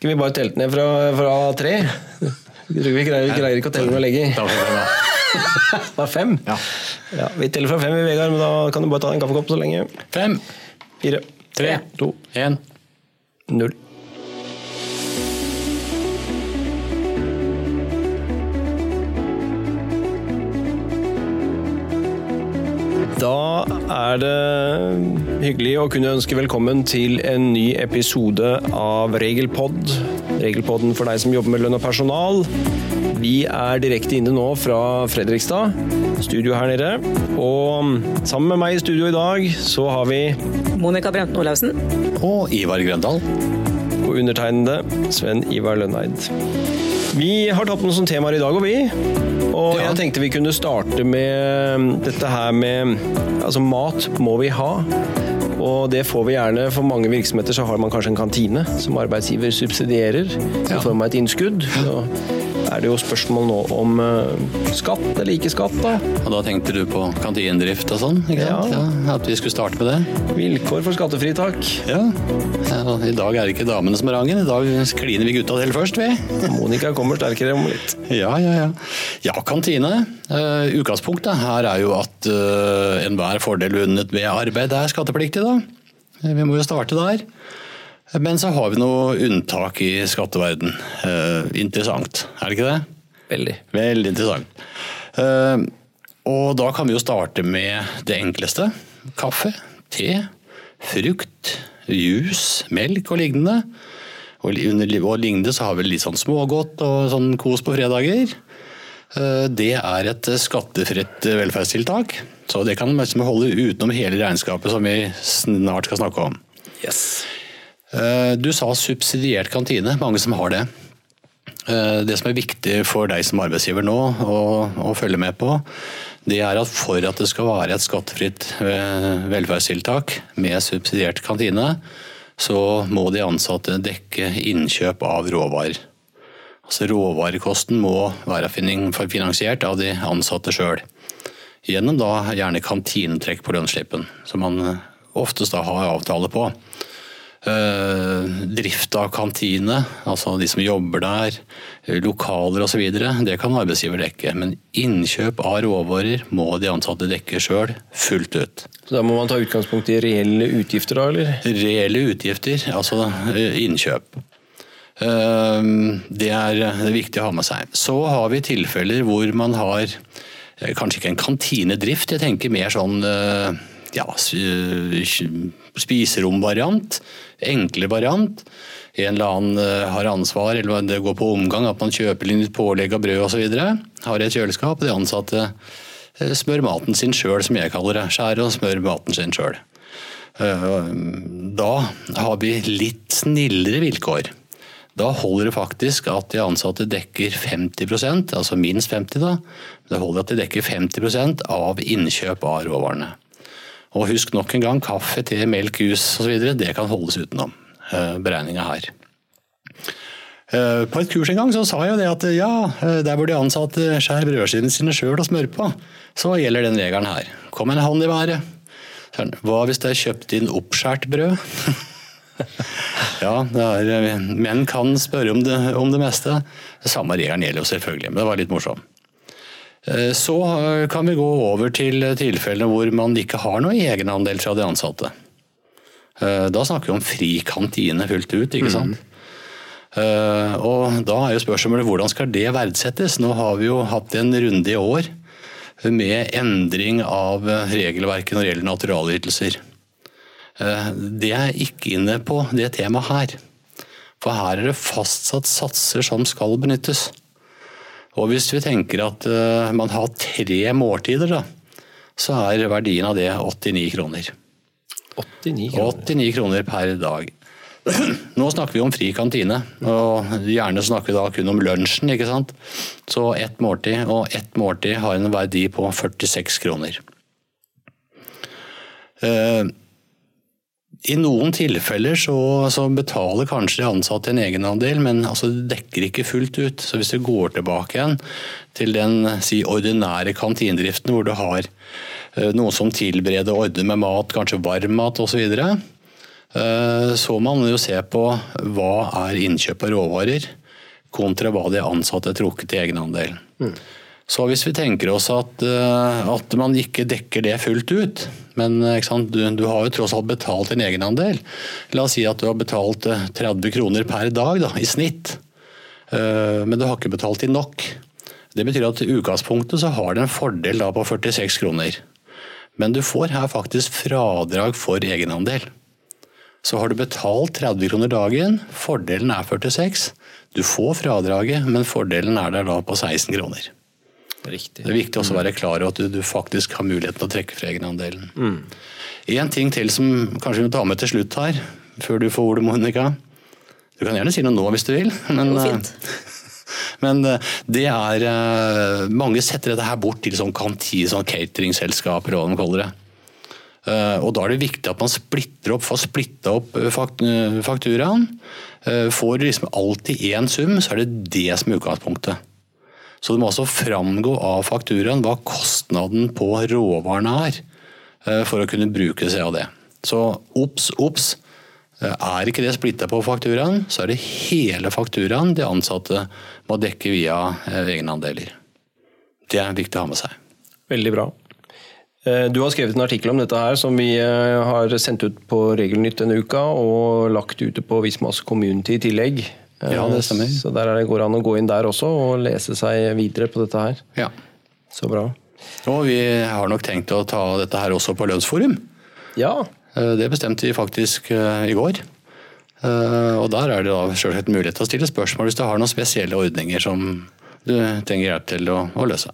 Skal vi bare telte ned fra, fra tre? vi tror vi greier, greier ikke å telle med lenger. Det er fem? Ja. Ja, vi teller fra fem, vi, Vegard, men da kan du bare ta en kaffekopp så lenge. Fem, Fire, tre, to, én. null. Er det hyggelig å kunne ønske velkommen til en ny episode av Regelpod. Regelpodden for deg som jobber med lønn og personal. Vi er direkte inne nå fra Fredrikstad, studio her nede. Og sammen med meg i studio i dag så har vi Monica Brenten Olaussen. Og Ivar Grøndal. og undertegnede Sven Ivar Lønneid. Vi har tatt noen sånne temaer i dag, og vi. Og Ja. jeg tenkte vi kunne starte med dette her med Altså, mat må vi ha. Og det får vi gjerne. For mange virksomheter så har man kanskje en kantine som arbeidsgiver subsidierer Ja. får man et innskudd. Så er det jo spørsmål nå om eh, skatt eller ikke skatt, da. Og da tenkte du på kantinedrift og sånn? ikke sant? Ja. At vi skulle starte med det? Vilkår for skattefritak. Ja. ja. I dag er det ikke damene som er rangen. I dag kliner vi gutta til først, vi. Monica kommer sterkere om litt. Ja, ja, ja. Ja, kantine. Uh, utgangspunktet her er jo at uh, enhver fordel vunnet ved arbeid er skattepliktig, da. Vi må jo starte der. Men så har vi noe unntak i skatteverden. Eh, interessant, er det ikke det? Veldig. Veldig interessant. Eh, og da kan vi jo starte med det enkleste. Kaffe, te, frukt, juice, melk og lignende. Og under og lignende så har vi litt sånn smågodt og sånn kos på fredager. Eh, Det er et skattefritt velferdstiltak, så det kan man liksom holde utenom hele regnskapet som vi snart skal snakke om. Yes. Eh, Du sa subsidiert kantine, mange som har det. Eh, Det som er viktig for deg som arbeidsgiver nå å, å følge med på, det er at for at det skal være et skattefritt eh, velferdstiltak med subsidiert kantine, så må de ansatte dekke innkjøp av råvarer. Altså Råvarekosten må være finansiert av de ansatte sjøl. Gjennom da gjerne kantinetrekk på lønnsslippen, som man oftest da har avtale på. Eh, drift av kantine, altså de som jobber der, eh, lokaler osv., det kan arbeidsgiver dekke. Men innkjøp av råvarer må de ansatte dekke sjøl, fullt ut. Så da må man ta utgangspunkt i reelle utgifter, da, eller? Reelle utgifter, altså eh, innkjøp. Det er, viktig å ha med seg. Så har vi tilfeller hvor man har kanskje ikke en kantinedrift, jeg tenker mer sånn ja, s- spiseromvariant. Enkle variant. En eller annen eh, har ansvar, eller det går på omgang, at man kjøper litt pålegg av brød osv. Har et kjøleskap, og de ansatte eh, smør maten sin sjøl, som jeg kaller det. Skjærer og smør maten sin sjøl. Da har vi litt snillere vilkår. Da holder det faktisk at de ansatte dekker 50% altså minst 50 da. Det holder at de dekker 50% av innkjøp av råvarene. Og husk nok en gang, kaffe, te, melk, jus osv. det kan holdes utenom eh, beregninga her. Eh, På et kurs en gang så sa jeg jo det at ja, eh, der hvor de ansatte skjærer brødskivene sine sjøl og smører på, så gjelder den regelen her. Kom en hånd i været. Hva hvis det er kjøpt inn oppskjært brød? ja, er, menn kan spørre om det, om det meste. Samme regelen gjelder jo selvfølgelig, men det var litt morsomt. Eh, Så eh, kan vi gå over til tilfellene hvor man ikke har noe egenandel fra de ansatte. Eh, Da snakker vi om fri kantine fullt ut, ikke sant. Eh, Og da er jo spørsmålet hvordan skal det verdsettes? Nå har vi jo hatt en runde i år med endring av regelverket når det gjelder naturalytelser. Eh, Det er ikke inne på det temaet her. For her er det fastsatt satser som skal benyttes. Og hvis vi tenker at eh, man har tre måltider, da, så er verdien av det 89 kroner. 89 kroner. 89 kroner per dag. Nå snakker vi om fri kantine, og gjerne snakker vi da kun om lunsjen. ikke sant? Så ett måltid, og ett måltid har en verdi på 46 kroner. Eh, I noen tilfeller så, så betaler kanskje de ansatte en egenandel, men altså det dekker ikke fullt ut. Så hvis du går tilbake igjen til den si, ordinære kantinedriften, hvor du har uh, noen som tilbereder og ordner med mat, kanskje varm mat osv., Eh, så må man jo se på hva er innkjøp av råvarer kontra hva de ansatte er trukket i egenandel. Mm. Så hvis vi tenker oss at, eh, at, man ikke dekker det fullt ut, men du, du, har jo tross alt betalt en egenandel. La oss si at du har betalt 30 kroner per dag da, i snitt, men du har ikke betalt inn nok. Det betyr at i utgangspunktet så har det en fordel da på 46 kroner. Men du får her faktisk fradrag for egenandel. Så har du betalt 30 kroner dagen, fordelen er 46. Du får fradraget, men fordelen er der da på 16 kroner. Riktig. Det er viktig også å være klar over at du, du faktisk har muligheten til å trekke fra egenandelen. Mm. En ting til som kanskje vi må ta med til slutt her, før du får ordet, Monica. Du kan gjerne si noe nå hvis du vil. Men, det fint. Men eh, det er eh, Mange setter dette her bort til sånn kanti, sånn cateringselskaper og hva de kaller det. Eh, og Da er det viktig at man splitter opp, får splitta opp fakturaen. Får liksom alltid én sum, så er det det som er utgangspunktet. Så det må også framgå av fakturaen hva kostnaden på råvarene er, for å kunne bruke seg av det. Så obs, obs. Eh, er ikke det splitta på fakturaen, så er det hele fakturaen de ansatte må dekke via eh, egenandeler. Det er viktig å ha med seg. Veldig bra. Eh, du har skrevet en artikkel om dette her som vi har sendt ut på Regelnytt denne uka, og lagt ute på Vismas Community i tillegg. Ja, det stemmer. Så der går det an å gå inn der også og lese seg videre på dette her. Ja. Så bra. Og vi har nok tenkt å ta dette her også på lønnsforum. Ja, Eh, det bestemte vi faktisk eh, i går. Eh, og Der er det da selvsagt mulighet til å stille spørsmål hvis du har noen spesielle ordninger som du trenger hjelp til å, å løse.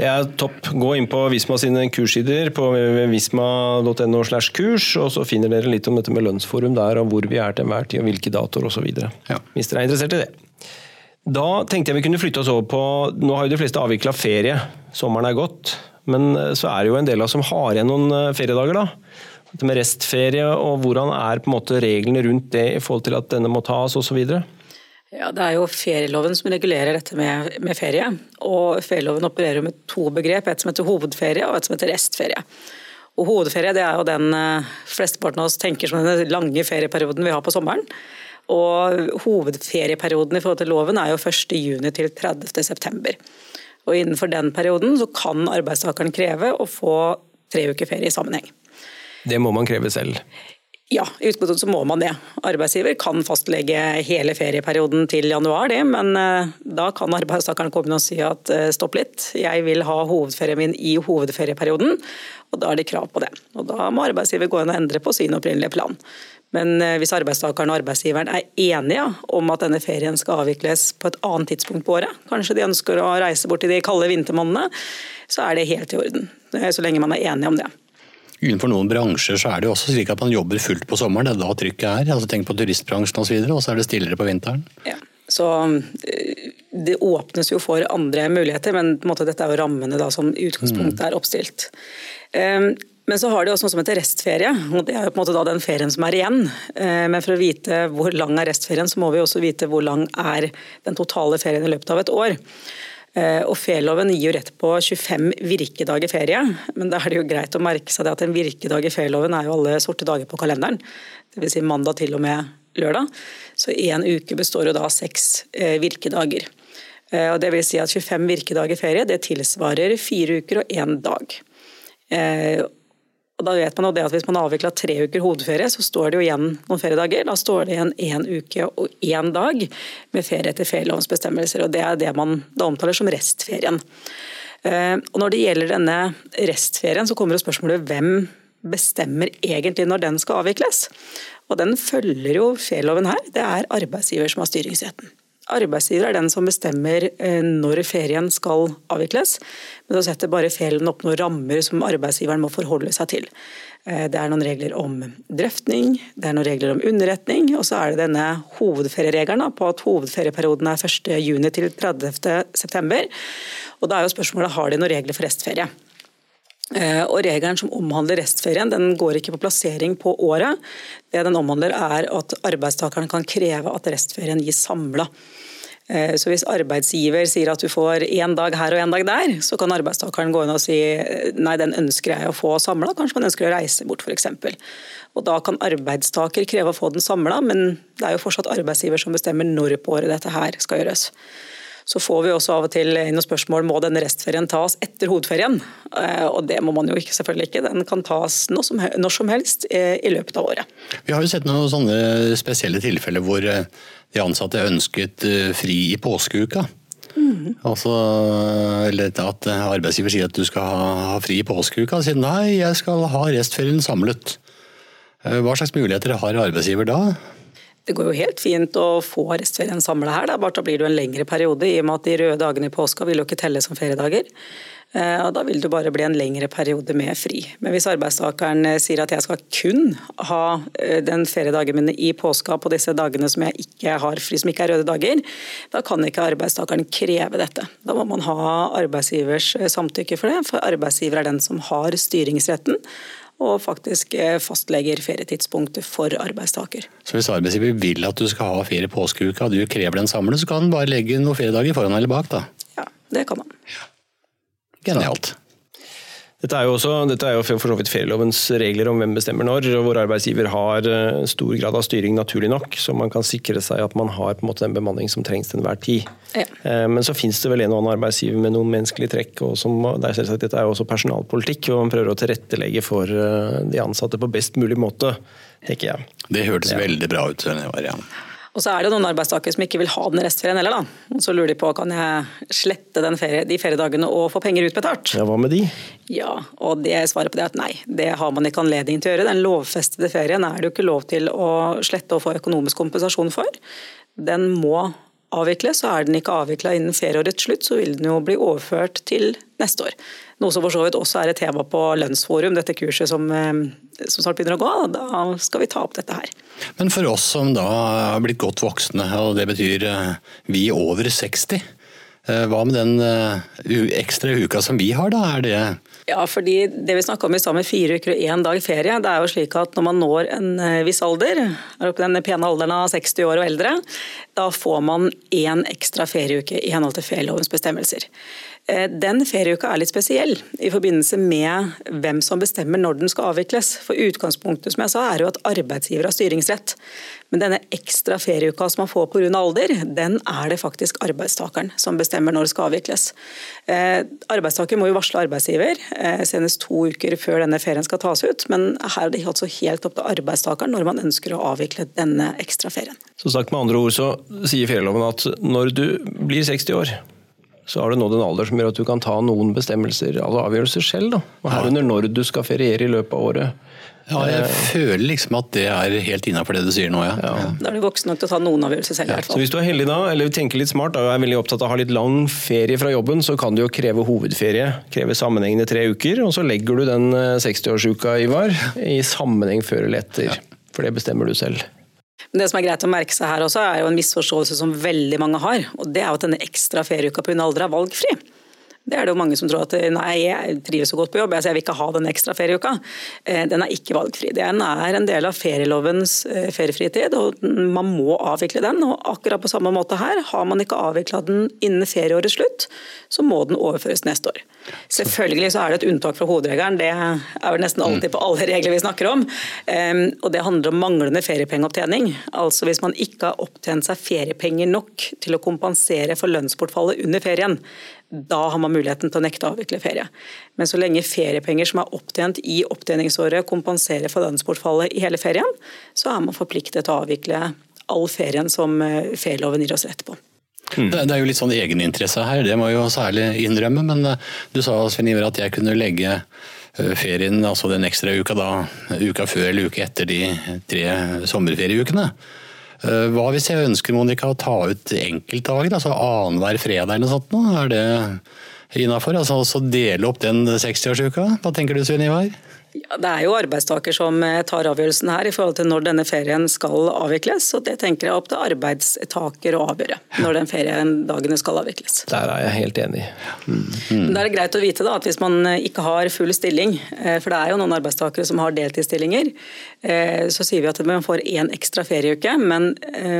Er topp. Gå inn på Visma sine kurssider på visma.no. slash kurs, og så finner dere litt om dette med lønnsforum der, og hvor vi er til enhver tid, og hvilke datoer osv. Ja. Hvis dere er interessert i det. Da tenkte jeg vi kunne flytte oss over på Nå har jo de fleste avvikla ferie. Sommeren er gått. Men så er det jo en del av oss som har igjen noen feriedager, da dette med restferie, og hvordan er på en måte reglene rundt det i forhold til at denne må tas osv.? Ja, Det er jo ferieloven som regulerer dette med, med ferie. og Ferieloven opererer med to begrep, et som heter hovedferie og et som heter restferie. Og Hovedferie det er jo den eh, flesteparten av oss tenker som den lange ferieperioden vi har på sommeren. Og Hovedferieperioden i forhold til loven er jo 1.6 til 30.9. Og Innenfor den perioden så kan arbeidstakeren kreve å få tre uker ferie i sammenheng. Det må man kreve selv? Ja, i utgangspunktet så må man det. Arbeidsgiver kan fastlegge hele ferieperioden til januar, det, men eh, da kan arbeidstakeren komme og si at eh, stopp litt, jeg vil ha hovedferien min i hovedferieperioden, og da er det krav på det. Og Da må arbeidsgiver gå inn og endre på sin opprinnelige plan. Men eh, hvis arbeidstakeren og arbeidsgiveren er enige om at denne ferien skal avvikles på et annet tidspunkt på året, kanskje de ønsker å reise bort til de kalde vintermånedene, så er det helt i orden. Så lenge man er enige om det. Innenfor noen bransjer så er det jo også slik at man jobber fullt på sommeren. Det er da trykket er. Altså Tenk på turistbransjen osv. Og, og så er det stillere på vinteren. Ja. Så eh, Det åpnes jo for andre muligheter, men på en måte dette er jo rammene da, som i utgangspunktet er oppstilt. Um, men så har de også noe som heter restferie, og det er jo på en måte da den ferien som er igjen. Eh, men for å vite hvor lang er restferien, så må vi også vite hvor lang er den totale ferien i løpet av et år. Eh, og Ferieloven gir jo rett på 25 virkedager ferie, men da er det jo greit å merke seg at en virkedag i ferieloven er jo alle sorte dager på kalenderen. Dvs. Si mandag til og med lørdag. Så én uke består jo da av seks eh, virkedager. Eh, og det vil si at 25 virkedager ferie det tilsvarer fire uker og én dag. Og da vet man jo det at Hvis man har avvikla tre uker hovedferie, så står det jo igjen noen feriedager. Da står det igjen én uke og én dag med ferie etter ferielovens bestemmelser. Det er det man da omtaler som restferien. Eh, og Når det gjelder denne restferien, så kommer jo spørsmålet hvem bestemmer egentlig når den skal avvikles. Og Den følger jo ferieloven her. Det er arbeidsgiver som har styringsretten. Arbeidsgiver er den som bestemmer eh, når ferien skal avvikles, men da setter bare ferien opp noen rammer som arbeidsgiveren må forholde seg til. Eh, det er noen regler om drøftning, det er noen regler om underretning, og så er det denne hovedferieregelen på at hovedferieperioden er 1.6 til 30.9. Og da er jo spørsmålet har de noen regler for restferie. Eh, og Regelen som omhandler restferien, den går ikke på plassering på året. Det den omhandler er at arbeidstakeren kan kreve at restferien gis samla. Eh, så hvis arbeidsgiver sier at du får én dag her og én dag der, så kan arbeidstakeren gå inn og si nei, den ønsker jeg å få samla, kanskje man ønsker å reise bort f.eks. Da kan arbeidstaker kreve å få den samla, men det er jo fortsatt arbeidsgiver som bestemmer når på året dette her skal gjøres. Så får vi også av og til inn noen spørsmål må denne restferien tas etter hovedferien. Eh, og det må man jo ikke, selvfølgelig ikke. Den kan tas når som, når som helst eh, i løpet av året. Vi har jo sett noen sånne spesielle tilfeller hvor eh, de ansatte ønsket fri i påskeuka. Mm. Altså, eller at arbeidsgiver sier at du skal ha fri i påskeuka. Sier nei, jeg skal ha restferien samlet. Hva slags muligheter har arbeidsgiver da? Det går jo helt fint å få restferien samla her, da. bare da blir det jo en lengre periode. I og med at de røde dagene i påska vil jo ikke telle som feriedager. Eh, og Da vil det bare bli en lengre periode med fri. Men hvis arbeidstakeren eh, sier at jeg skal kun ha eh, den feriedagen min i påska på disse dagene som jeg ikke har fri, som ikke er røde dager, da kan ikke arbeidstakeren kreve dette. Da må man ha arbeidsgivers samtykke for det, for arbeidsgiver er den som har styringsretten og faktisk eh, fastlegger ferietidspunktet for arbeidstaker. Så hvis arbeidsgiver vil at du skal ha ferie påskeuka, og du krever den samlet, så kan han bare legge noen feriedager foran eller bak, da? Ja, det kan. Ja. Genialt. Dette er jo, også, dette er jo for så vidt ferielovens regler om hvem bestemmer når, og hvor arbeidsgiver har eh, stor grad av styring, naturlig nok. Så man kan sikre seg at man har på en måte den bemanning som trengs til enhver tid. Ja. Eh, men så finnes det vel en og annen arbeidsgiver med noen menneskelige trekk. og som, det er selvsagt, Dette er jo også personalpolitikk, og man prøver å tilrettelegge for eh, de ansatte på best mulig måte, tenker jeg. Det hørtes ja. veldig bra ut. Ja. Og så er det noen arbeidstakere som ikke vil ha den restferien heller, da. Og så lurer de på kan jeg slette ferie, de feriedagene og få penger utbetalt. Ja, Hva med de? Ja, og det svaret på det er at nei, det har man ikke anledning til å gjøre. Den lovfestede ferien er det jo ikke lov til å slette og få økonomisk kompensasjon for. Den må avvikles, så er den ikke avvikla innen ferieårets slutt, så vil den jo bli overført til neste år. Noe som for så vidt også er et tema på Lønnsforum, dette kurset som, eh, som snart begynner å gå. Da skal vi ta opp dette her. Men for oss som da har blitt godt voksne, og det betyr eh, vi over 60, eh, hva med den ekstra uka som vi har, da? Er det ja, fordi det vi snakka om i stad med fire uker og én dag ferie, det er jo slik at når man når en viss alder, er oppe den pene alderen av 60 år og eldre, da får man én ekstra ferieuke i henhold til ferielovens bestemmelser. Eh, den ferieuka er litt spesiell i forbindelse med hvem som bestemmer når den skal avvikles. For Utgangspunktet som jeg sa, er jo at arbeidsgiver har styringsrett. Men denne ekstra ferieuka som man får pga. alder, den er det faktisk arbeidstakeren som bestemmer når det skal avvikles. Eh, arbeidstaker må jo varsle arbeidsgiver eh, senest to uker før denne ferien skal tas ut. Men her er det altså helt opp til arbeidstakeren når man ønsker å avvikle denne ekstra ferien. Så sagt med andre ord så sier ferieloven at når du blir 60 år, så har du nådd en alder som gjør at du kan ta noen bestemmelser, alle avgjørelser selv. da. Og Herunder når du skal feriere i løpet av året. Ja, jeg eh, føler liksom at det er helt innafor det du sier nå, ja. ja. Da er du voksen nok til å ta noen avgjørelser selv. Ja. i hvert fall. Så Hvis du er heldig da, eller tenker litt smart og er veldig opptatt av å ha litt lang ferie fra jobben, så kan du jo kreve hovedferie. Kreve sammenhengende tre uker, og så legger du den 60-årsuka, eh, Ivar, i sammenheng før eller etter. For det bestemmer du selv. Men det som er greit å merke seg her også, er jo en misforståelse som veldig mange har. og Det er jo at denne ekstra ferieuka pga. alder er valgfri. Det er det jo mange som tror at nei, jeg trives så godt på jobb, jeg vil ikke ha den ekstra ferieuka. Eh, den er ikke valgfri. Den er en del av ferielovens eh, feriefritid, og man må avvikle den. og Akkurat på samme måte her, har man ikke avvikla den innen ferieårets slutt, så må den overføres neste år. Selvfølgelig så er det et unntak fra hovedregelen, det er vel nesten alltid på alle regler vi snakker om. Og det handler om manglende feriepengeopptjening. Altså hvis man ikke har opptjent seg feriepenger nok til å kompensere for lønnsbortfallet under ferien, da har man muligheten til å nekte å avvikle ferie. Men så lenge feriepenger som er opptjent i opptjeningsåret kompenserer for lønnsbortfallet i hele ferien, så er man forpliktet til å avvikle all ferien som eh, ferieloven gir oss rett på. Mm. Det, er jo litt sånn egeninteresse her, det må jeg jo særlig innrømme. Men eh, du sa Sven Iver, at jeg kunne legge eh, ferien, altså den ekstra uka da, uka før eller uka etter de tre sommerferieukene. Eh, hva hvis jeg ønsker Monica, å ta ut enkeltdager, altså annenhver fredag eller noe sånt? Er det innafor? Altså, altså dele opp den 60-årsuka? Hva tenker du Svein Ivar? Ja, det er jo arbeidstaker som eh, tar avgjørelsen her i forhold til når denne ferien skal avvikles. og Det tenker jeg opp til arbeidstaker å avgjøre når den feriedagene skal avvikles. Der er jeg helt enig. Mm. Men Da er det greit å vite da, at hvis man eh, ikke har full stilling, eh, for det er jo noen arbeidstakere som har deltidsstillinger, så sier vi at man får én ekstra ferieuke, men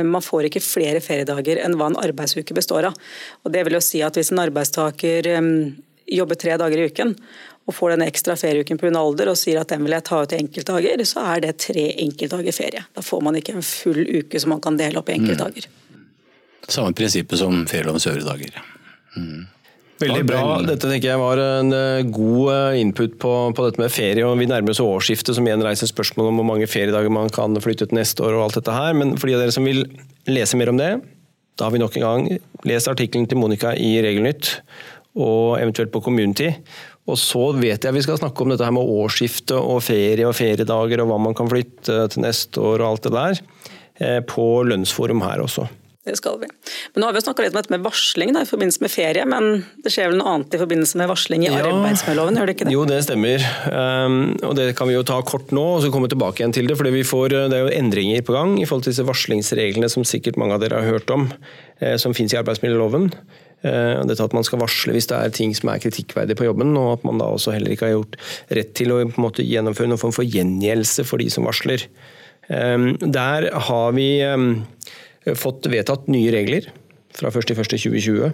man får ikke flere feriedager enn hva en arbeidsuke består av. Og Det vil jo si at hvis en arbeidstaker jobber tre dager i uken og får den ekstra ferieuken pga. alder og sier at den vil jeg ta ut i enkeltdager, så er det tre enkeltdager ferie. Da får man ikke en full uke som man kan dele opp i enkeltdager. Mm. Samme prinsippet som ferielovens øvrige dager. Mm. Veldig bra. Dette tenker jeg var en eh, god eh, input på, på, dette med ferie. og Vi nærmer oss årsskiftet, som igjen reiser spørsmål om hvor mange feriedager man kan flytte ut neste år. og alt dette her. Men for de av dere som vil lese mer om det, da har vi nok en gang lest artikkelen til Monica i Regelnytt, og eventuelt på Community. Og så vet jeg vi skal snakke om dette her med årsskifte og ferie og feriedager og hva man kan flytte til neste år og alt det der, eh, på lønnsforum her også. Det skal vi. Men nå har vi snakka litt om dette med varsling da, i forbindelse med ferie, men det skjer vel noe annet i forbindelse med varsling i ja, arbeidsmiljøloven, gjør det ikke det? Jo, det stemmer. Um, og det kan vi jo ta kort nå, og så komme tilbake igjen til det. For det er jo endringer på gang i forhold til disse varslingsreglene som sikkert mange av dere har hørt om, eh, som finnes i arbeidsmiljøloven. Eh, dette at man skal varsle hvis det er ting som er kritikkverdig på jobben, og at man da også heller ikke har gjort rett til å måte, gjennomføre noen form for gjengjeldelse for de som varsler. Eh, der har vi eh, fått vedtatt nye regler fra 1.1.2020.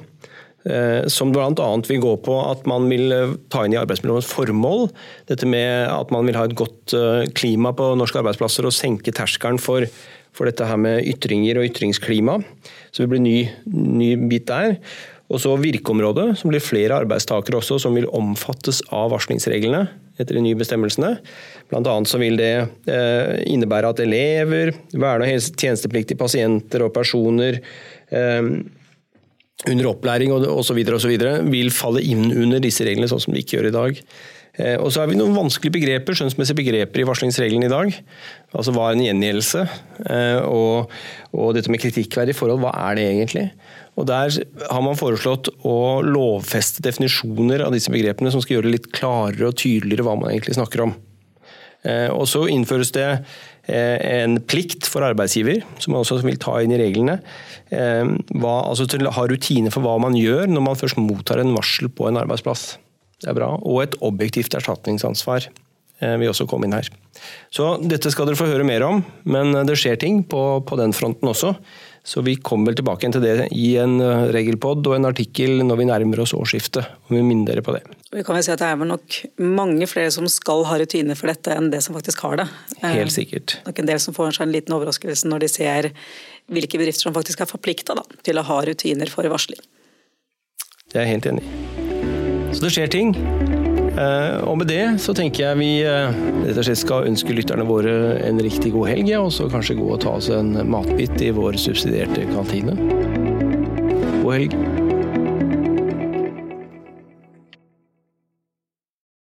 Som bl.a. vil gå på at man vil ta inn i arbeidsmiljølovens formål dette med at man vil ha et godt klima på norske arbeidsplasser og senke terskelen for, for dette her med ytringer og ytringsklima. Så det blir en ny, ny bit der. Og så virkeområdet, som blir flere arbeidstakere også som vil omfattes av varslingsreglene etter de nye bestemmelsene. Blant annet så vil det eh, innebære at elever, verne- og tjenestepliktige pasienter og personer eh, under opplæring osv. vil falle inn under disse reglene, sånn som de ikke gjør i dag. Eh, og så har vi noen vanskelige begreper, skjønnsmessige begreper i varslingsreglene i dag. Altså Hva er en gjengjeldelse? Og, og dette med kritikkverdige forhold, hva er det egentlig? Og Der har man foreslått å lovfeste definisjoner av disse begrepene som skal gjøre det litt klarere og tydeligere hva man egentlig snakker om. Eh, og Så innføres det eh, en plikt for arbeidsgiver, som man også vil ta inn i reglene, eh, hva, altså til å ha rutiner for hva man gjør når man først mottar en varsel på en arbeidsplass. Det er bra. Og et objektivt erstatningsansvar vil også komme inn her. Så Dette skal dere få høre mer om, men det skjer ting på, på den fronten også. Så vi kommer vel tilbake til det i en eh, regelpod og en artikkel når vi nærmer oss årsskiftet. og vi minner dere på det. Vi kan vel si at Det er vel nok mange flere som skal ha rutiner for dette, enn det som faktisk har det. Helt eh, sikkert. Nok en del som får seg en liten overraskelse når de ser hvilke bedrifter som faktisk er forplikta til å ha rutiner for varsling. Det er jeg helt enig i. Så det skjer ting. Eh, og med det så tenker jeg vi eh, rett og slett skal ønske lytterne våre en riktig god helg, og så kanskje gå og ta oss en matbit i vår subsidierte kantine. God helg.